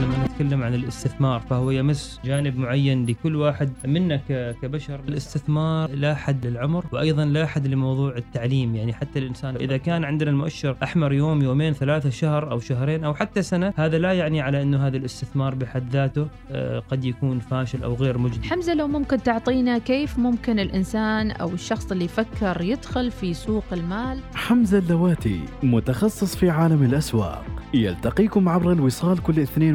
لما نتكلم عن الاستثمار فهو يمس جانب معين لكل واحد منا ك- كبشر. الاستثمار لا حد للعمر وأيضا لا حد لموضوع التعليم. يعني حتى الإنسان إذا كان عندنا المؤشر أحمر يوم يومين ثلاثة شهر أو شهرين أو حتى سنة هذا لا يعني على إنه هذا الاستثمار بحد ذاته آه، قد يكون فاشل أو غير مجدي. حمزة لو ممكن تعطينا كيف ممكن الإنسان أو الشخص اللي يفكر يدخل في سوق المال؟ حمزة اللواتي متخصص في عالم الأسواق. يلتقيكم عبر الوصال كل اثنين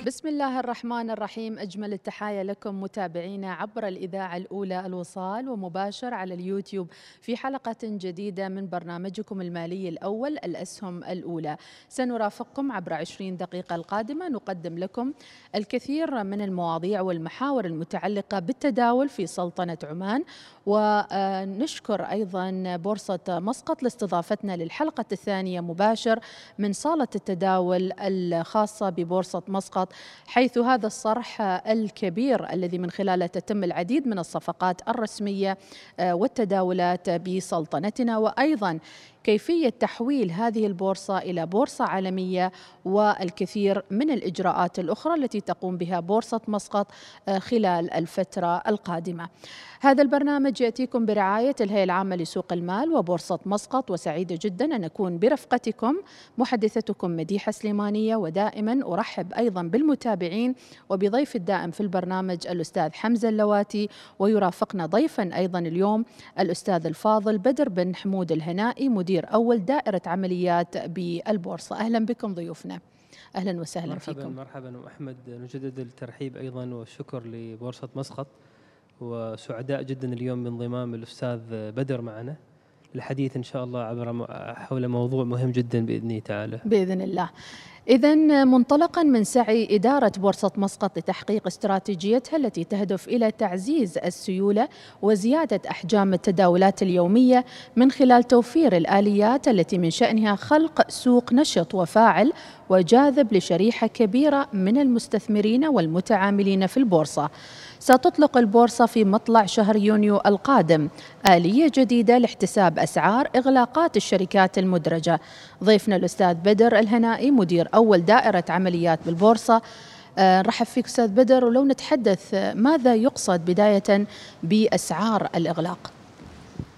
بسم الله الرحمن الرحيم. أجمل التحايا لكم متابعينا عبر الإذاعة الأولى الوصال ومباشر على اليوتيوب في حلقة جديدة من برنامجكم المالي الأول الأسهم الأولى. سنرافقكم عبر 20 دقيقة القادمة. نقدم لكم الكثير من المواضيع والمحاور المتعلقة بالتداول في سلطنة عمان. ونشكر أيضا بورصة مسقط لاستضافتنا للحلقة الثانية مباشر من صالة التداول الخاصة ببورصة مسقط. حيث هذا الصرح الكبير الذي من خلاله تتم العديد من الصفقات الرسمية آه، والتداولات بسلطنتنا وأيضا كيفية تحويل هذه البورصة إلى بورصة عالمية والكثير من الإجراءات الأخرى التي تقوم بها بورصة مسقط آه، خلال الفترة القادمة. هذا البرنامج يأتيكم برعاية الهيئة العامة لسوق المال وبورصة مسقط وسعيدة جدا أن أكون برفقتكم محدثتكم مديحة سليمانية ودائما أرحب أيضا بالمتابعين وبضيف الدائم في البرنامج الأستاذ حمزة اللواتي ويرافقنا ضيفا أيضا اليوم الأستاذ الفاضل بدر بن حمود الهنائي مدير أول دائرة عمليات بالبورصة. أهلا بكم ضيوفنا. أهلا وسهلا مرحبا فيكم. مرحبا واحمد نجدد الترحيب أيضا والشكر لبورصة مسقط وسعداء جدا اليوم بانضمام الأستاذ بدر معنا. الحديث إن شاء الله عبر حول موضوع مهم جدا بإذن الله تعالى. بإذن الله. إذا منطلقا من سعي إدارة بورصة مسقط لتحقيق استراتيجيتها التي تهدف إلى تعزيز السيولة وزيادة أحجام التداولات اليومية من خلال توفير الآليات التي من شأنها خلق سوق نشط وفاعل وجاذب لشريحة كبيرة من المستثمرين والمتعاملين في البورصة. ستطلق البورصة في مطلع شهر يونيو القادم آلية جديدة لاحتساب أسعار إغلاقات الشركات المدرجة ضيفنا الأستاذ بدر الهنائي مدير أول دائرة عمليات بالبورصة آه، نرحب فيك أستاذ بدر ولو نتحدث آه، ماذا يقصد بداية بأسعار الإغلاق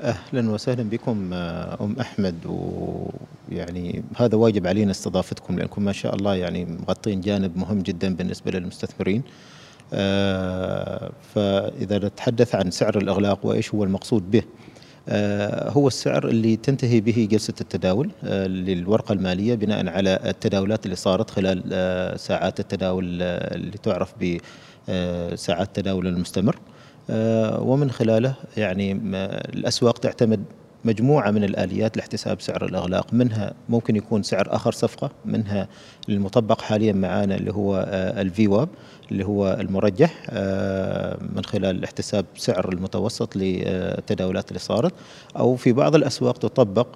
أهلا وسهلا بكم آه، أم أحمد ويعني هذا واجب علينا استضافتكم لأنكم ما شاء الله يعني مغطين جانب مهم جدا بالنسبة للمستثمرين. فإذا نتحدث عن سعر الإغلاق وإيش هو المقصود به هو السعر اللي تنتهي به جلسة التداول آه، للورقة المالية بناء على التداولات اللي صارت خلال آه، ساعات التداول آه، اللي تعرف بساعات التداول المستمر. آه، ومن خلاله يعني الأسواق تعتمد مجموعة من الآليات لاحتساب سعر الأغلاق. منها ممكن يكون سعر آخر صفقة منها المطبق حاليا معانا اللي هو الفي واب اللي هو المرجح آه، من خلال احتساب سعر المتوسط للتداولات اللي صارت. أو في بعض الأسواق تطبق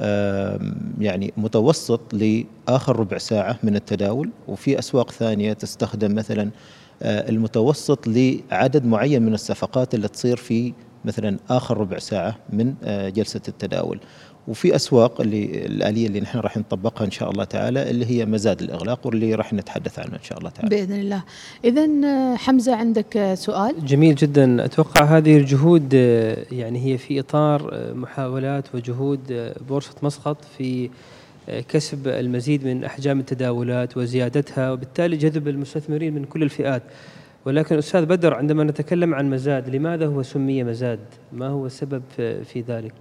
آه، يعني متوسط لآخر ربع ساعة من التداول. وفي أسواق ثانية تستخدم مثلا آه، المتوسط لعدد معين من الصفقات اللي تصير في مثلا آخر ربع ساعة من آه، جلسة التداول. وفي أسواق اللي الآلية اللي نحن راح نطبقها إن شاء الله تعالى اللي هي مزاد الإغلاق واللي راح نتحدث عنها إن شاء الله تعالى. بإذن الله. إذا آه، حمزة عندك آه، سؤال؟ جميل جدا. أتوقع هذه الجهود يعني هي في إطار محاولات وجهود بورصة مسقط في كسب المزيد من أحجام التداولات وزيادتها وبالتالي جذب المستثمرين من كل الفئات. ولكن أستاذ بدر عندما نتكلم عن مزاد لماذا هو سمي مزاد؟ ما هو السبب في ذلك؟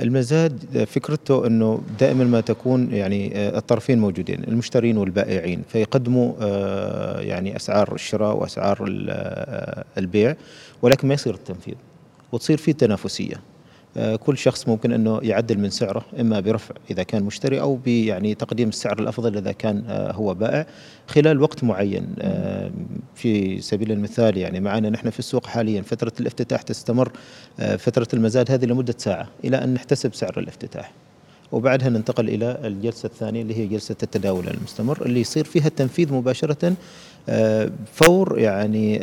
المزاد فكرته إنه دائما ما تكون يعني آه، الطرفين موجودين المشترين والبائعين فيقدموا آه، يعني أسعار الشراء وأسعار ال- آه، البيع ولكن ما يصير التنفيذ وتصير في تنافسية. آه، كل شخص ممكن إنه يعدل من سعره إما برفع إذا كان مشتري أو يعني تقديم السعر الأفضل إذا كان آه، هو بائع. خلال وقت معين آه، في سبيل المثال يعني معنا نحن في السوق حاليا فترة الافتتاح تستمر فترة المزاد هذه لمدة ساعة إلى أن نحتسب سعر الافتتاح. وبعدها ننتقل إلى الجلسة الثانية اللي هي جلسة التداول المستمر اللي يصير فيها التنفيذ مباشرة فور يعني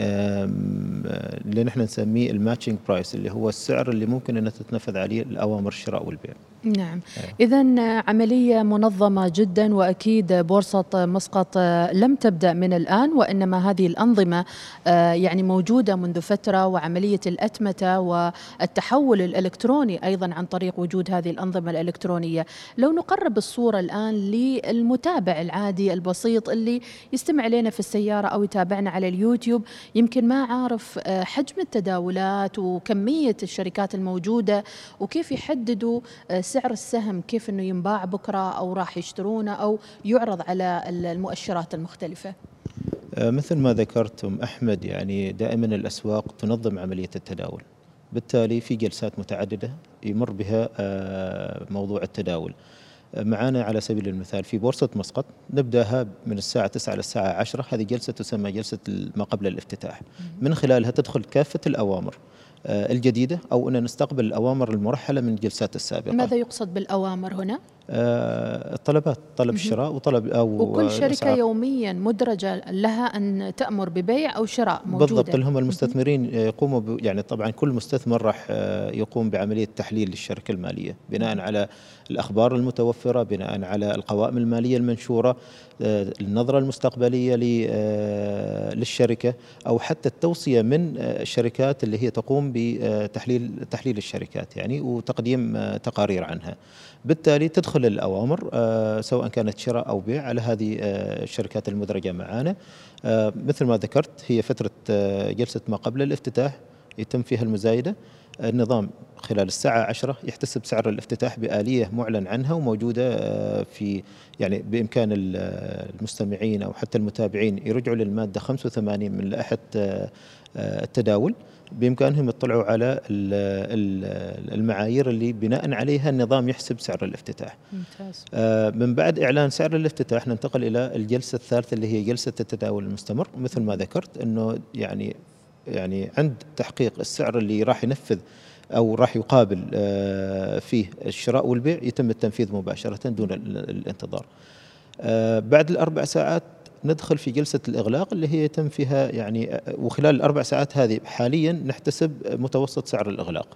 اللي نحن نسميه ال matching price اللي هو السعر اللي ممكن ان تتنفذ عليه الأوامر الشراء والبيع. نعم. إذا عملية منظمة جدا وأكيد بورصة مسقط لم تبدأ من الآن وإنما هذه الأنظمة آه، يعني موجودة منذ فترة وعملية الأتمتة والتحول الإلكتروني أيضا عن طريق وجود هذه الأنظمة الإلكترونية. لو نقرب الصورة الآن للمتابع العادي البسيط اللي يستمع لنا في السيارة أو يتابعنا على اليوتيوب. يمكن ما عارف آه، حجم التداولات وكمية الشركات الموجودة وكيف يحددوا آه، سعر السهم كيف إنه ينباع بكرة أو راح يشترونه أو يعرض على المؤشرات المختلفة. آه، مثل ما ذكرتم أحمد يعني دائما الأسواق تنظم عملية التداول. بالتالي في جلسات متعددة يمر بها موضوع التداول. معانا على سبيل المثال في بورصة مسقط نبدأها من الساعة 9 للساعة 10 هذه جلسة تسمى جلسة ما قبل الافتتاح. من خلالها تدخل كافة الأوامر آه، الجديدة أو أن نستقبل الأوامر المرحلة من الجلسات السابقة. ماذا يقصد بالأوامر هنا؟ الطلبات آه، طلب الشراء وطلب أو وكل شركة الأسعار. يوميا مدرجة لها أن تأمر ببيع أو شراء موجودة. بالضبط هم المستثمرين يقوموا يعني طبعا كل مستثمر راح آه، يقوم بعملية تحليل للشركة المالية بناء على الأخبار المتوفرة بناء على القوائم المالية المنشورة آه، النظرة المستقبلية للشركة أو حتى التوصية من الشركات اللي هي تقوم بتحليل تحليل الشركات يعني وتقديم تقارير عنها. بالتالي تدخل الأوامر آه، سواء كانت شراء أو بيع على هذه آه، الشركات المدرجة معنا آه، مثل ما ذكرت هي فترة جلسة ما قبل الافتتاح يتم فيها المزايدة. النظام خلال الساعة عشرة يحتسب سعر الافتتاح بآلية معلن عنها وموجودة في يعني بإمكان المستمعين أو حتى المتابعين يرجعوا للمادة 85 من لائحة التداول بإمكانهم يطلعوا على المعايير اللي بناء عليها النظام يحسب سعر الافتتاح. ممتاز. آه، من بعد إعلان سعر الافتتاح ننتقل إلى الجلسة الثالثة اللي هي جلسة التداول المستمر مثل ما ذكرت إنه يعني يعني عند تحقيق السعر اللي راح ينفذ أو راح يقابل آه، فيه الشراء والبيع يتم التنفيذ مباشرة دون الانتظار. آه، بعد الأربع ساعات ندخل في جلسة الإغلاق اللي هي يتم فيها يعني وخلال الأربع ساعات هذه حاليا نحتسب متوسط سعر الإغلاق.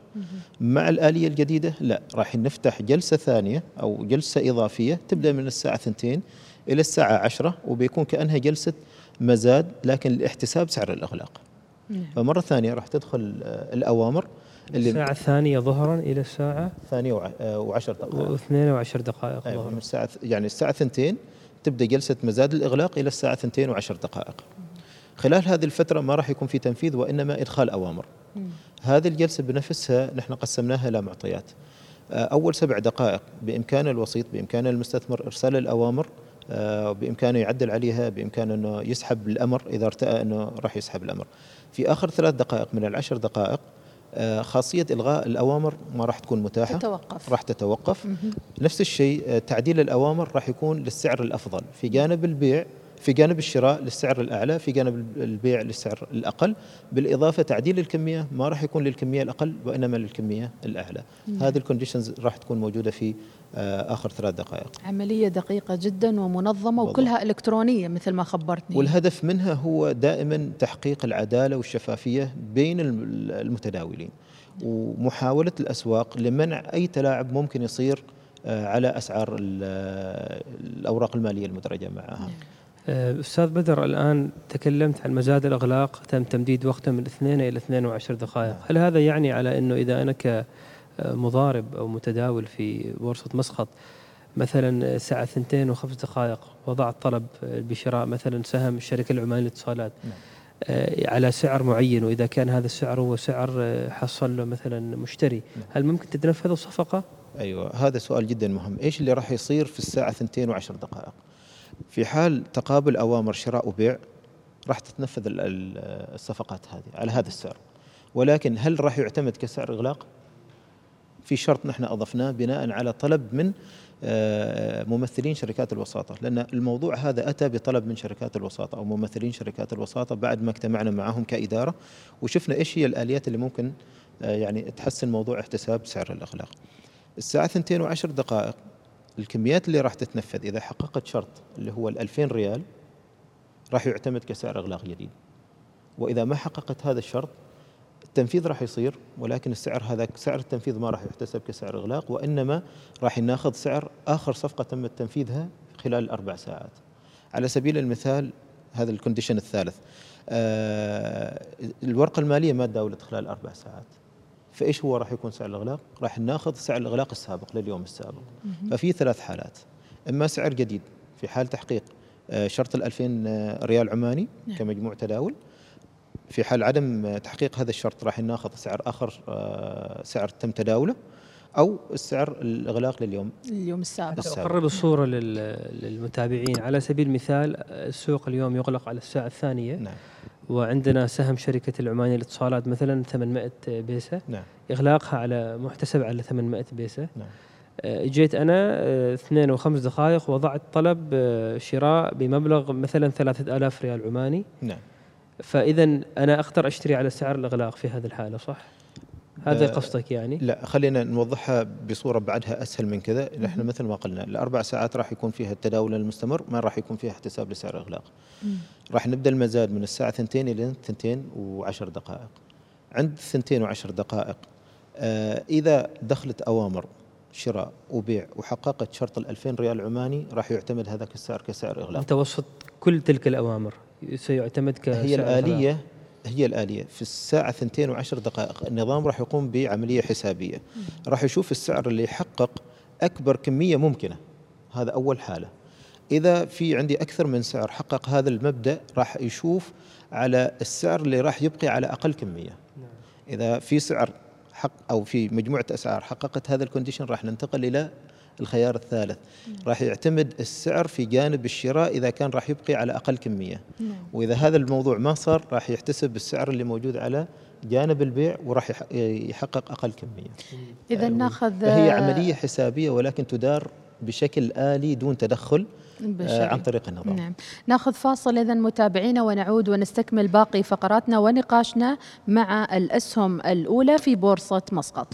مع الآلية الجديدة لا راح نفتح جلسة ثانية أو جلسة إضافية تبدأ من الساعة 2 إلى الساعة 10 وبيكون كأنها جلسة مزاد لكن لاحتساب سعر الإغلاق. نعم. فمرة ثانية راح تدخل الأوامر اللي الساعة الثانية ظهرا إلى الساعة ثانية وعشر دقائق. واثنين وعشر دقائق أيوة من الساعة يعني الساعة 2 تبدأ جلسة مزاد الإغلاق إلى الساعة 2 وعشر دقائق. خلال هذه الفترة ما راح يكون في تنفيذ وإنما إدخال أوامر. هذه الجلسة بنفسها نحن قسمناها إلى معطيات. آه، أول سبع دقائق بإمكان الوسيط بإمكان المستثمر إرسال الأوامر آه، بامكانه يعدل عليها بامكانه إنه يسحب الأمر إذا ارتأى إنه راح يسحب الأمر. في آخر ثلاث دقائق من العشر دقائق آه، خاصية إلغاء الأوامر ما راح تكون متاحة تتوقف. راح تتوقف. نفس الشيء آه، تعديل الأوامر راح يكون للسعر الأفضل. في جانب البيع في جانب الشراء للسعر الأعلى في جانب البيع للسعر الأقل. بالإضافة تعديل الكمية ما راح يكون للكمية الأقل وإنما للكمية الأعلى. هذه الكونديشنز راح تكون موجودة في آه، آخر ثلاث دقائق. عملية دقيقة جدا ومنظمة وكلها إلكترونية مثل ما خبرتني. والهدف منها هو دائما تحقيق العدالة والشفافية بين المتداولين. ومحاولة الأسواق لمنع أي تلاعب ممكن يصير آه، على أسعار الأوراق المالية المدرجة معها. نعم. أستاذ بدر الآن تكلمت عن مزاد الأغلاق تم تمديد وقته من اثنين إلى اثنين وعشر دقائق، هل هذا يعني على إنه إذا أنا كمضارب أو متداول في بورصه مسقط مثلا الساعة ثنتين وخمس دقائق وضعت طلب بشراء مثلا سهم الشركة العمانية للاتصالات نعم. آه، على سعر معين وإذا كان هذا السعر هو سعر آه، حصل له مثلا مشتري، نعم. هل ممكن تتنفذ الصفقة؟ أيوه هذا سؤال جدا مهم، إيش اللي راح يصير في الساعة ثنتين وعشر دقائق؟ في حال تقابل أوامر شراء وبيع راح تتنفذ الصفقات هذه على هذا السعر ولكن هل راح يعتمد كسعر إغلاق؟ في شرط نحن أضفناه بناء على طلب من آه، ممثلين شركات الوساطة لأن الموضوع هذا أتى بطلب من شركات الوساطة أو ممثلين شركات الوساطة بعد ما اجتمعنا معهم كإدارة وشفنا إيش هي الآليات اللي ممكن آه، يعني تحسن موضوع احتساب سعر الإغلاق. الساعة 2 وعشر دقائق الكميات اللي راح تتنفذ إذا حققت شرط اللي هو ال 2000 ريال راح يعتمد كسعر إغلاق جديد. وإذا ما حققت هذا الشرط التنفيذ راح يصير ولكن السعر هذا سعر التنفيذ ما راح يحتسب كسعر إغلاق وإنما راح ناخذ سعر آخر صفقة تم تنفيذها خلال الاربع ساعات. على سبيل المثال هذا الكونديشن الثالث آه الورقة المالية ما تداولت خلال أربع ساعات. فإيش هو راح يكون سعر الإغلاق؟ راح ناخذ سعر الإغلاق السابق لليوم السابق. ففي ثلاث حالات. إما سعر جديد في حال تحقيق آه، شرط ال 2000 ريال عماني نعم. كمجموع تداول. في حال عدم تحقيق هذا الشرط راح ناخذ سعر آخر آه، سعر تم تداوله أو السعر الإغلاق لليوم اليوم السابق. الصورة لل- للمتابعين. على سبيل المثال السوق اليوم يغلق على الساعة الثانية. نعم. وعندنا سهم شركة العمانية للاتصالات مثلا 800 بيسة. نعم. إغلاقها على محتسب على 800 بيسة. نعم. آه، جيت أنا آه، اثنين وخمس دقائق وضعت طلب آه، شراء بمبلغ مثلا 3000 ريال عماني. نعم. فإذا أنا أقدر أشتري على سعر الإغلاق في هذه الحالة صح؟ هذا آه، قصدك يعني؟ لا خلينا نوضحها بصورة بعدها أسهل من كذا. نحن مثل ما قلنا الأربع ساعات راح يكون فيها التداول المستمر ما راح يكون فيها احتساب لسعر اغلاق راح نبدأ المزاد من الساعة 2 إلى 2 وعشر دقائق. عند 2 وعشر دقائق آه إذا دخلت أوامر شراء وبيع وحققت شرط ال 2000 ريال عماني راح يعتمد هذاك السعر كسعر إغلاق. متوسط كل تلك الأوامر سيعتمد كسعر هي إغلاق. هي الآلية. في الساعة 2 وعشر دقائق النظام راح يقوم بعملية حسابية. راح يشوف السعر اللي يحقق أكبر كمية ممكنة. هذا أول حالة. إذا في عندي أكثر من سعر حقق هذا المبدأ راح يشوف على السعر اللي راح يبقي على أقل كمية. إذا في سعر حق أو في مجموعة أسعار حققت هذا الكونديشن راح ننتقل إلى الخيار الثالث راح يعتمد السعر في جانب الشراء إذا كان راح يبقي على أقل كمية نعم. وإذا هذا الموضوع ما صار راح يحتسب السعر اللي موجود على جانب البيع وراح يح- يحقق أقل كمية. إذا ناخذ فهي عملية حسابية ولكن تدار بشكل آلي دون تدخل آه، بشري. عن طريق النظام. نعم ناخذ فاصل إذا متابعينا ونعود ونستكمل باقي فقراتنا ونقاشنا مع الأسهم الأولى في بورصة مسقط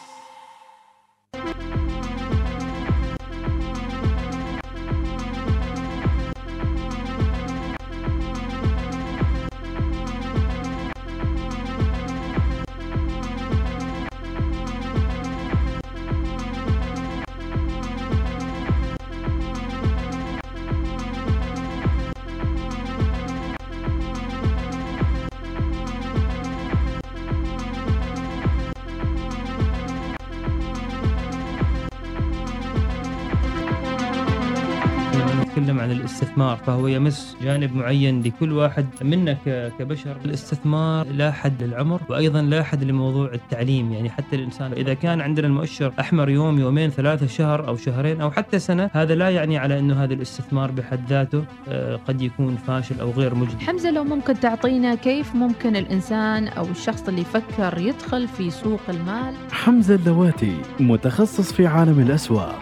الاستثمار فهو يمس جانب معين لكل واحد منا ك- كبشر. الاستثمار لا حد للعمر وأيضا لا حد لموضوع التعليم. يعني حتى الإنسان إذا كان عندنا المؤشر أحمر يوم يومين ثلاثة شهر أو شهرين أو حتى سنة هذا لا يعني على إنه هذا الاستثمار بحد ذاته آه، قد يكون فاشل أو غير مجدي. حمزة لو ممكن تعطينا كيف ممكن الإنسان أو الشخص اللي يفكر يدخل في سوق المال؟ حمزة اللواتي متخصص في عالم الأسواق.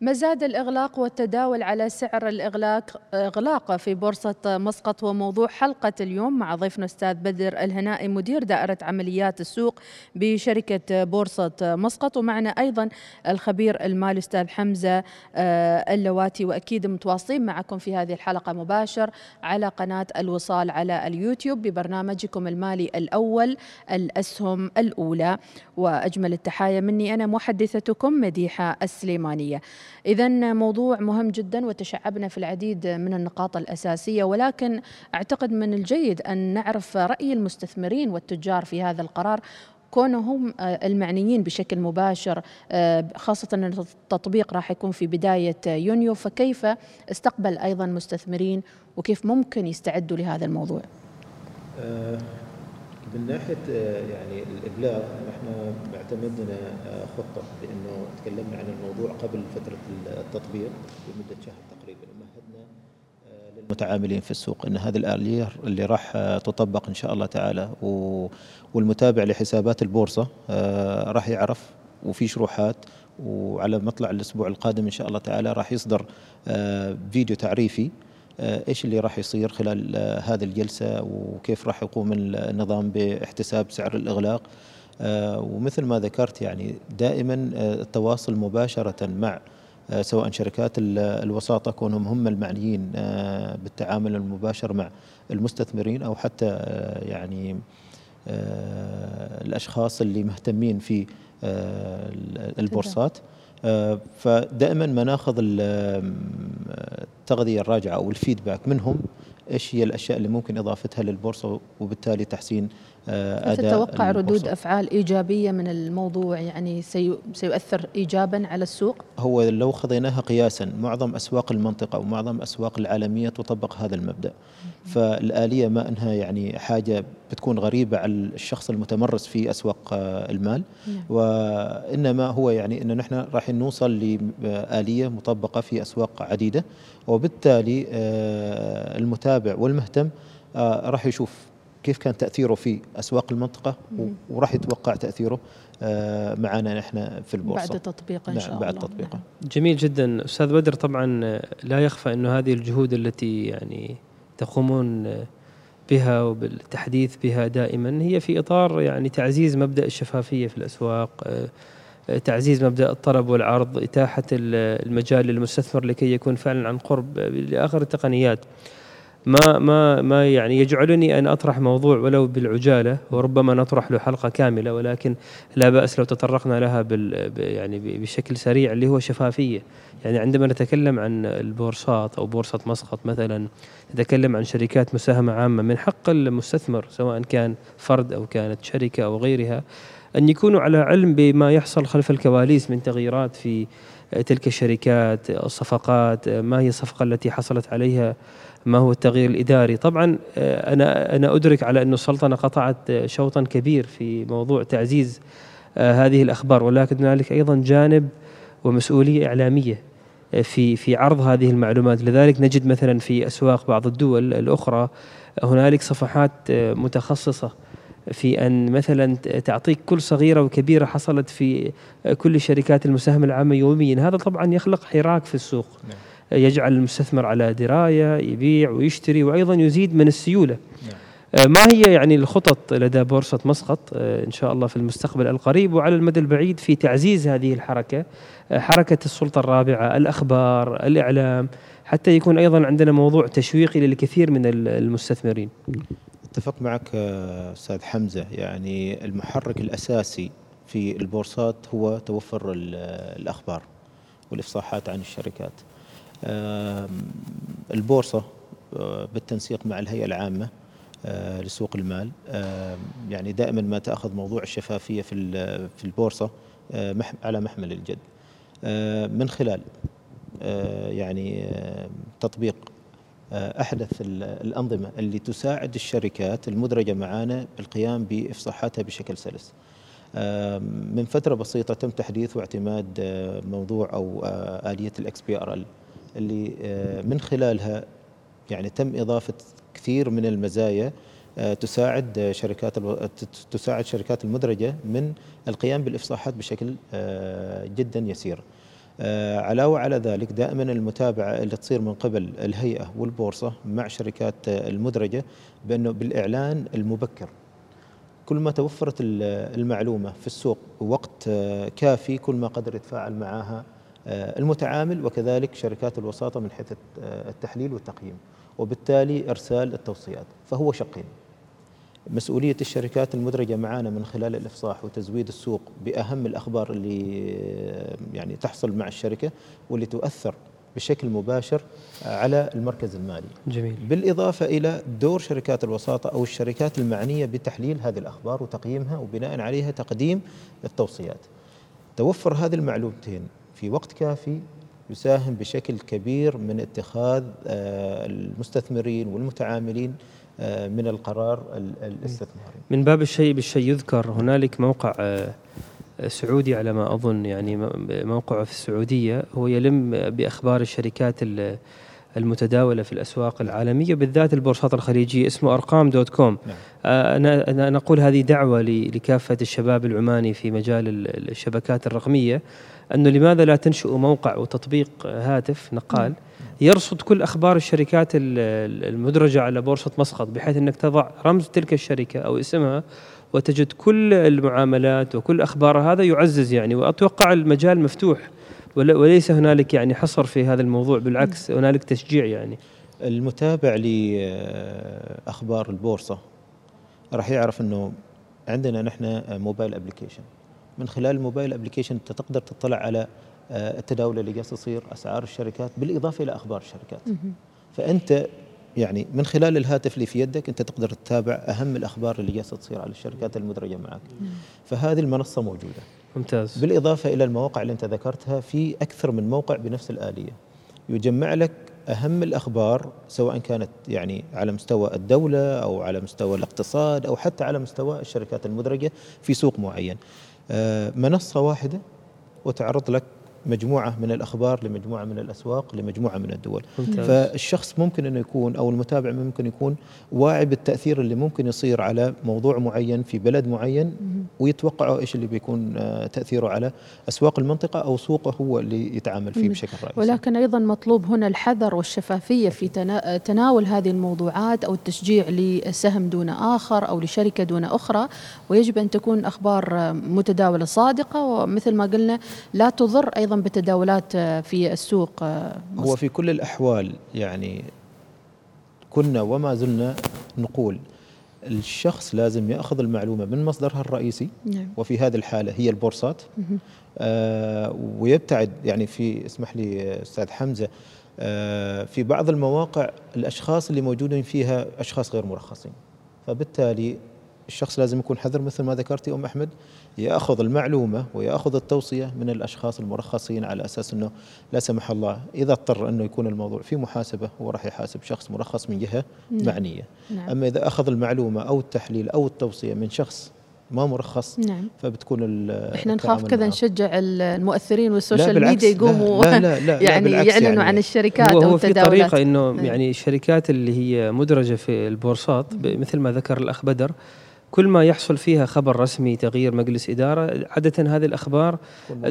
مزاد الإغلاق والتداول على سعر الإغلاق إغلاق في بورصة مسقط هو موضوع حلقة اليوم مع ضيفنا أستاذ بدر الهنائي مدير دائرة عمليات السوق بشركة بورصة مسقط ومعنا أيضا الخبير المالي أستاذ حمزة آه، اللواتي وأكيد متواصلين معكم في هذه الحلقة مباشر على قناة الوصال على اليوتيوب ببرنامجكم المالي الأول الأسهم الأولى. وأجمل التحايا مني أنا محدثتكم مديحة السليمانية. إذا موضوع مهم جدا وتشعبنا في العديد من النقاط الأساسية ولكن أعتقد من الجيد أن نعرف رأي المستثمرين والتجار في هذا القرار كونهم آه، المعنيين بشكل مباشر آه، خاصة أن التطبيق راح يكون في بداية يونيو فكيف استقبل أيضا مستثمرين وكيف ممكن يستعدوا لهذا الموضوع؟ آه، من ناحية آه، يعني الإبلاغ إحنا اعتمدنا آه، خطة لأنه تكلمنا عن الموضوع قبل فترة التطبيق بمده شهر تقريبا ومهدنا آه، للمتعاملين في السوق. إن هذه الاليه اللي راح تطبق إن شاء الله تعالى والمتابع لحسابات البورصة راح يعرف وفي شروحات وعلى مطلع الأسبوع القادم إن شاء الله تعالى راح يصدر فيديو تعريفي إيش اللي راح يصير خلال آه، هذه الجلسة وكيف راح يقوم النظام باحتساب سعر الإغلاق؟ آه، ومثل ما ذكرت يعني دائما التواصل مباشرة مع سواء شركات الوساطة كونهم هم المعنيين بالتعامل المباشر مع المستثمرين أو حتى يعني الأشخاص اللي مهتمين في البورصات. آه، فدائما ما ناخذ التغذية الراجعة أو الفيدباك منهم إيش هي الأشياء اللي ممكن إضافتها للبورصة وبالتالي تحسين آه، أداء تتوقع ردود أفعال إيجابية من الموضوع يعني سيؤثر ايجابا على السوق؟ هو لو خذيناها قياسا معظم أسواق المنطقة ومعظم الاسواق العالمية تطبق هذا المبدأ. فالآلية ما إنها يعني حاجة بتكون غريبة على الشخص المتمرس في أسواق آه، المال نعم. وإنما هو يعني إن نحن راح نوصل لآلية مطبقة في أسواق عديدة وبالتالي آه، المتابع والمهتم راح يشوف كيف كان تأثيره في أسواق المنطقة؟ وراح يتوقع تأثيره آه، معنا نحن في البورصة. بعد تطبيقه إن نعم، شاء الله. بعد تطبيقه. نعم. جميل جدا. أستاذ بدر طبعا لا يخفى إنه هذه الجهود التي يعني تقومون بها وبالتحديث بها دائما هي في إطار يعني تعزيز مبدأ الشفافية في الأسواق آه، تعزيز مبدأ الطلب والعرض إتاحة المجال للمستثمر لكي يكون فعلا عن قرب لآخر التقنيات. ما ما ما يعني يجعلني أن أطرح موضوع ولو بالعجالة وربما نطرح له حلقة كاملة ولكن لا بأس لو تطرقنا لها بال يعني بشكل سريع اللي هو شفافية. يعني عندما نتكلم عن البورصات أو بورصة مسقط مثلا نتكلم عن شركات مساهمة عامة من حق المستثمر سواء كان فرد أو كانت شركة أو غيرها أن يكونوا على علم بما يحصل خلف الكواليس من تغييرات في تلك الشركات الصفقات ما هي الصفقة التي حصلت عليها؟ ما هو التغيير الإداري؟ طبعا آه، أنا أنا أدرك على انه السلطنة قطعت شوطا كبير في موضوع تعزيز آه، هذه الأخبار ولكن هنالك أيضا جانب ومسؤولية إعلامية آه، في في عرض هذه المعلومات. لذلك نجد مثلا في أسواق بعض الدول الأخرى هنالك صفحات متخصصة في أن مثلا تعطيك كل صغيرة وكبيرة حصلت في كل الشركات المساهمة العامة يوميا. هذا طبعا يخلق حراك في السوق. نعم. يجعل المستثمر على دراية يبيع ويشتري وأيضا يزيد من السيولة. نعم. ما هي يعني الخطط لدى بورصة مسقط؟ إن شاء الله في المستقبل القريب وعلى المدى البعيد في تعزيز هذه الحركة حركة السلطة الرابعة الأخبار الإعلام حتى يكون أيضا عندنا موضوع تشويقي للكثير من المستثمرين. أتفق معك أستاذ حمزة. يعني المحرك الأساسي في البورصات هو توفر الأخبار والإفصاحات عن الشركات. البورصة آه، بالتنسيق مع الهيئة العامة آه، لسوق المال. يعني دائما ما تأخذ موضوع الشفافية في في البورصة آه، على محمل الجد. من خلال يعني تطبيق أحدث الأنظمة اللي تساعد الشركات المدرجة معانا بالقيام بإفصاحاتها بشكل سلس. من فترة بسيطة تم تحديث واعتماد موضوع أو آلية ال XBRL اللي من خلالها يعني تم إضافة كثير من المزايا تساعد شركات تساعد شركات المدرجة من القيام بالإفصاحات بشكل جدا يسير علاوة على ذلك دائما المتابعة اللي تصير من قبل الهيئة والبورصة مع شركات المدرجة بأنه بالإعلان المبكر. كل ما توفرت المعلومة في السوق وقت كافي كل ما قدر يتفاعل معها المتعامل وكذلك شركات الوساطة من حيث التحليل والتقييم وبالتالي إرسال التوصيات. فهو شقين مسؤولية الشركات المدرجة معنا من خلال الإفصاح وتزويد السوق بأهم الأخبار اللي يعني تحصل مع الشركة واللي تؤثر بشكل مباشر على المركز المالي. جميل. بالإضافة إلى دور شركات الوساطة أو الشركات المعنية بتحليل هذه الأخبار وتقييمها وبناء عليها تقديم التوصيات. توفر هذه المعلومتين في وقت كافي يساهم بشكل كبير من اتخاذ المستثمرين والمتعاملين من القرار الاستثماري من باب الشيء بالشيء يذكر هنالك موقع سعودي على ما أظن يعني موقعه في السعودية هو يلم بأخبار الشركات المتداولة في الأسواق العالمية بالذات البورصات الخليجية اسمه أرقام دوت كوم نعم. أنا, أنا نقول هذه دعوة لكافة الشباب العماني في مجال الشبكات الرقمية أنه لماذا لا تنشئوا موقع وتطبيق هاتف نقال نعم. يرصد كل أخبار الشركات المدرجة على بورصة مسقط بحيث إنك تضع رمز تلك الشركة أو اسمها وتجد كل المعاملات وكل أخبار. هذا يعزز يعني وأتوقع المجال مفتوح وليس هنالك يعني حصر في هذا الموضوع بالعكس هنالك تشجيع يعني. المتابع لاخبار البورصة راح يعرف إنه عندنا نحن mobile application من خلال ال mobile application أنت تقدر تطلع على آه، التداول اللي جالس يصير أسعار الشركات بالإضافة إلى أخبار الشركات. فأنت يعني من خلال الهاتف اللي في يدك أنت تقدر تتابع أهم الأخبار اللي جالسه تصير على الشركات المدرجة معك. فهذه المنصة موجودة. ممتاز. بالإضافة إلى المواقع اللي أنت ذكرتها في أكثر من موقع بنفس الآلية. يجمع لك أهم الأخبار سواء كانت يعني على مستوى الدولة أو على مستوى الاقتصاد أو حتى على مستوى الشركات المدرجة في سوق معين. آه، منصة واحدة وتعرض لك مجموعة من الأخبار لمجموعة من الأسواق لمجموعة من الدول. ممتاز. فالشخص ممكن أنه يكون أو المتابع ممكن يكون واعي بالتأثير اللي ممكن يصير على موضوع معين في بلد معين ويتوقعوا إيش اللي بيكون آه، تأثيره على أسواق المنطقة أو سوقه هو اللي يتعامل فيه بشكل رئيسي. ولكن أيضا مطلوب هنا الحذر والشفافية في تناول هذه الموضوعات أو التشجيع لسهم دون آخر أو لشركة دون أخرى. ويجب أن تكون أخبار متداولة صادقة ومثل ما قلنا لا تضر أيضا بتداولات آه، في السوق آه، هو في كل الأحوال يعني كنا وما زلنا نقول الشخص لازم يأخذ المعلومة من مصدرها الرئيسي نعم. وفي هذه الحالة هي البورصات. آه ويبتعد يعني في اسمح لي أستاذ حمزة آه في بعض المواقع الأشخاص اللي موجودين فيها أشخاص غير مرخصين. فبالتالي الشخص لازم يكون حذر مثل ما ذكرتي أم أحمد ياخذ المعلومة وياخذ التوصية من الأشخاص المرخصين على أساس إنه لا سمح الله إذا اضطر إنه يكون الموضوع في محاسبة هو راح يحاسب شخص مرخص من جهة نعم. معنية نعم. أما إذا أخذ المعلومة أو التحليل أو التوصية من شخص ما مرخص نعم. فبتكون إحنا نخاف كذا نشجع المؤثرين وال social media يقوموا لا لا لا يعني يعلنوا يعني عن الشركات هو, هو في طريقة إنه نعم. يعني الشركات اللي هي مدرجة في البورصات مثل ما ذكر الأخ بدر كل ما يحصل فيها خبر رسمي تغيير مجلس إدارة عادة هذه الأخبار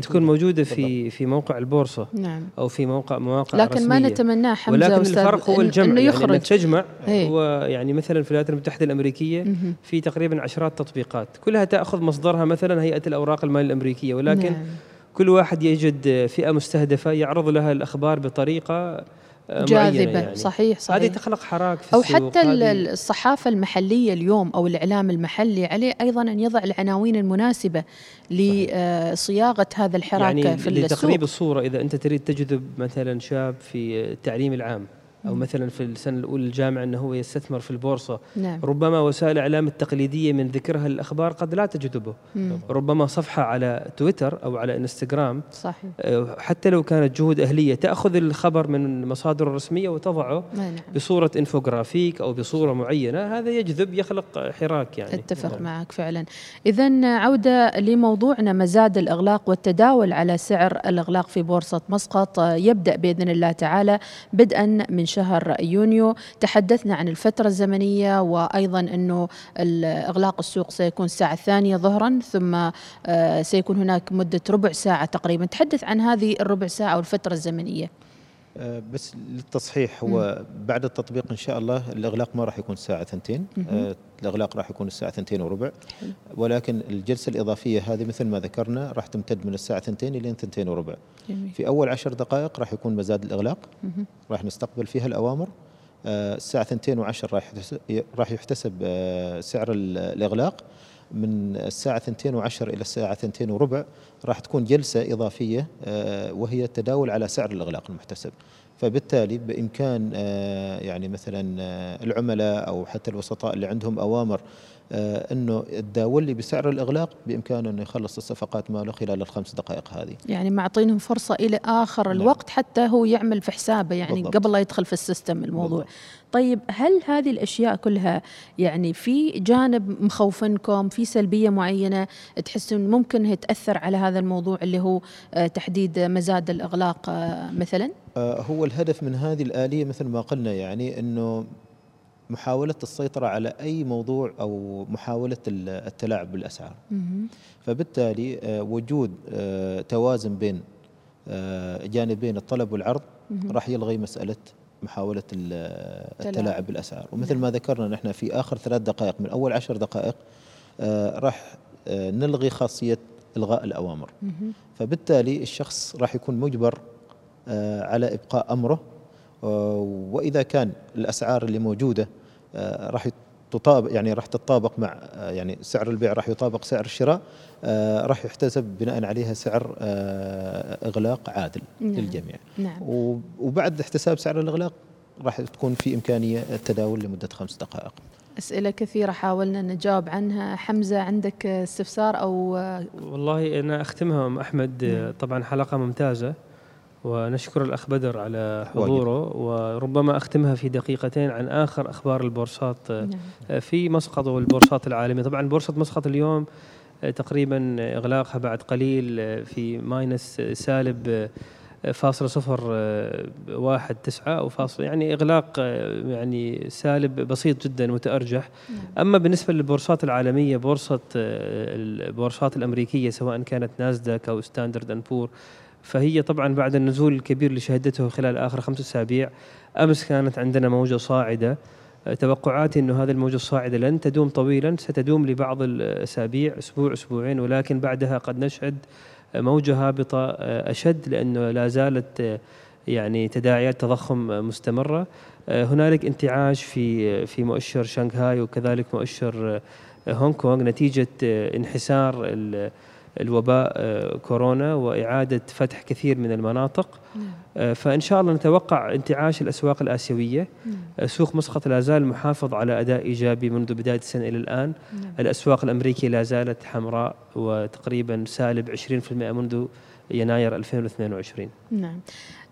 تكون موجودة في في موقع البورصة نعم. أو في موقع مواقع لكن رسمية. ما نتمناه حمزة ولكن الفرق هو الجمع إنه يخرج. يعني تجمع إيه. هو يعني مثلا في الولايات المتحدة الأمريكية في تقريبا عشرات تطبيقات كلها تأخذ مصدرها مثلا هيئة الأوراق المال الأمريكية ولكن نعم. كل واحد يجد فئة مستهدفة يعرض لها الأخبار بطريقة جاذبة. يعني. صحيح صحيح. هذه تخلق حراك في أو حتى الصحافة المحلية اليوم أو الإعلام المحلي عليه أيضا أن يضع العناوين المناسبة لصياغة هذا الحراك يعني في السوق. لتقريب الصورة إذا أنت تريد تجذب مثلا شاب في التعليم العام أو مثلا في السنة الأولى الجامعة إنه هو يستثمر في البورصة. نعم. ربما وسائل الاعلام التقليدية من ذكرها الاخبار قد لا تجذبه. ربما صفحة على تويتر أو على إنستغرام. صحيح. آه، حتى لو كانت جهود أهلية تأخذ الخبر من المصادر الرسمية وتضعه نعم. بصورة إنفوغرافيك أو بصورة معينة. هذا يجذب يخلق حراك يعني. أتفق نعم. معك فعلا. اذا عودة لموضوعنا مزاد الأغلاق والتداول على سعر الأغلاق في بورصة مسقط. يبدأ بإذن الله تعالى بدءا من شهر يونيو. تحدثنا عن الفترة الزمنية وأيضا إنه ال- اغلاق السوق سيكون الساعة الثانية ظهرا ثم آه، سيكون هناك مدة ربع ساعة تقريبا. تحدث عن هذه الربع ساعة أو الفترة الزمنية. آه، بس للتصحيح هو بعد التطبيق إن شاء الله الإغلاق ما راح يكون الساعة ثنتين آه، الإغلاق راح يكون الساعة ثنتين وربع. ولكن الجلسة الإضافية هذه مثل ما ذكرنا راح تمتد من الساعة ثنتين إلى ثنتين وربع. في أول عشر دقائق راح يكون مزاد الإغلاق. راح نستقبل فيها الأوامر. آه، الساعة ثنتين وعشر راح راح يحتسب آه، سعر ال- الإغلاق. من الساعة ثنتين وعشر إلى الساعة ثنتين وربع راح تكون جلسة إضافية آه، وهي التداول على سعر الإغلاق المحتسب فبالتالي بإمكان آه، يعني مثلا آه، العملاء أو حتى الوسطاء اللي عندهم أوامر أنه تداول لي بسعر الإغلاق بإمكانه أنه يخلص الصفقات ماله خلال الخمس دقائق هذه يعني معطينهم فرصة إلى آخر نعم. الوقت حتى هو يعمل في حسابه يعني بالضبط. قبل لا يدخل في السيستم الموضوع بالضبط. طيب هل هذه الأشياء كلها يعني في جانب مخوفنكم في سلبية معينة تحسون ممكن تأثر على هذا الموضوع اللي هو آه، تحديد مزاد الإغلاق آه، مثلا؟ آه، هو الهدف من هذه الآلية مثل ما قلنا يعني أنه محاولة السيطرة على أي موضوع أو محاولة ال- التلاعب بالأسعار. فبالتالي وجود توازن بين جانبين الطلب والعرض راح يلغي مسألة محاولة ال- التلاعب بالأسعار ومثل نعم. ما ذكرنا نحن في آخر ثلاث دقائق من أول عشر دقائق آه، راح آه، نلغي خاصية إلغاء الأوامر. فبالتالي الشخص راح يكون مجبر آه، على إبقاء أمره آه، وإذا كان الأسعار اللي موجودة آه، راح تطابق يعني راح تتطابق مع يعني سعر البيع راح يطابق سعر الشراء آه، راح يحتسب بناء عليها سعر آه، إغلاق عادل نعم. للجميع. نعم. وبعد احتساب سعر الإغلاق راح تكون في إمكانية التداول لمدة خمس دقائق. أسئلة كثيرة حاولنا نجاوب عنها. حمزة عندك استفسار أو آه، والله أنا أختمها أم أحمد. نعم. طبعا حلقة ممتازة. ونشكر الاخ بدر على حضوره وربما أختمها في دقيقتين عن آخر أخبار البورصات نعم. في مسقط والبورصات العالمية. طبعا بورصة مسقط اليوم تقريبا إغلاقها بعد قليل في ماينس سالب فاصلة صفر واحد تسعة أو فاصل يعني إغلاق يعني سالب بسيط جدا متأرجح. أما بالنسبة للبورصات العالمية بورصة البورصات الأمريكية سواء كانت ناسداك أو Standard and Poor فهي طبعا بعد النزول الكبير اللي شهدته خلال آخر خمس أسابيع أمس كانت عندنا موجة صاعدة. توقعاتي إنه هذه الموجة الصاعدة لن تدوم طويلا ستدوم لبعض الأسابيع أسبوع أسبوعين ولكن بعدها قد نشهد موجة هابطة أشد لأنه لا زالت يعني تداعيات تضخم مستمرة. هنالك انتعاش في في مؤشر شنغهاي وكذلك مؤشر هونغ كونغ نتيجة انحسار الوباء كورونا وإعادة فتح كثير من المناطق. فإن شاء الله نتوقع انتعاش الأسواق الآسيوية. سوق مسقط لا زال محافظ على أداء إيجابي منذ بداية السنة إلى الآن. الأسواق الأمريكية لا زالت حمراء وتقريبا سالب 20% منذ يناير 2022 نعم.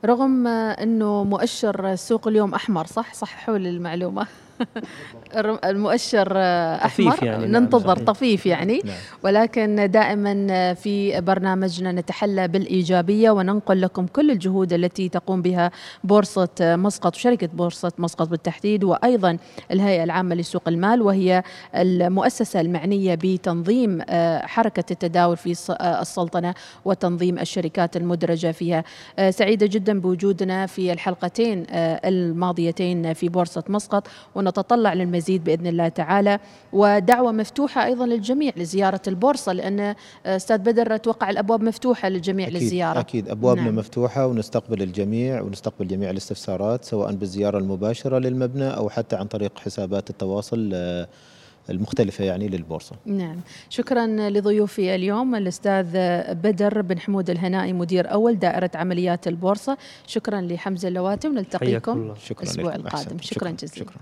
رغم إنه مؤشر السوق اليوم أحمر صح؟ صححوا لي المعلومة. المؤشر أحمر. طفيف يعني ننتظر نعم طفيف يعني. نعم. ولكن دائما في برنامجنا نتحلى بالإيجابية وننقل لكم كل الجهود التي تقوم بها بورصة مسقط وشركه بورصة مسقط بالتحديد وأيضا الهيئة العامة لسوق المال وهي المؤسسة المعنية بتنظيم حركة التداول في السلطنة وتنظيم الشركات المدرجة فيها. سعيدة جدا بوجودنا في الحلقتين الماضيتين في بورصة مسقط. ونتطلع للمزيد بإذن الله تعالى. ودعوة مفتوحة أيضا للجميع لزيارة البورصة لأن أستاذ بدر أتوقع الأبواب مفتوحة للجميع أكيد للزيارة. أكيد. أبوابنا نعم. مفتوحة ونستقبل الجميع ونستقبل جميع الاستفسارات سواء بالزيارة المباشرة للمبنى أو حتى عن طريق حسابات التواصل المختلفة يعني للبورصة. نعم. شكرا لضيوفي اليوم الأستاذ بدر بن حمود الهنائي مدير أول دائرة عمليات البورصة. شكرا لحمزة اللواتي ونلتقيكم الأسبوع القادم. شكرا, شكرا جزيلا. شكرا.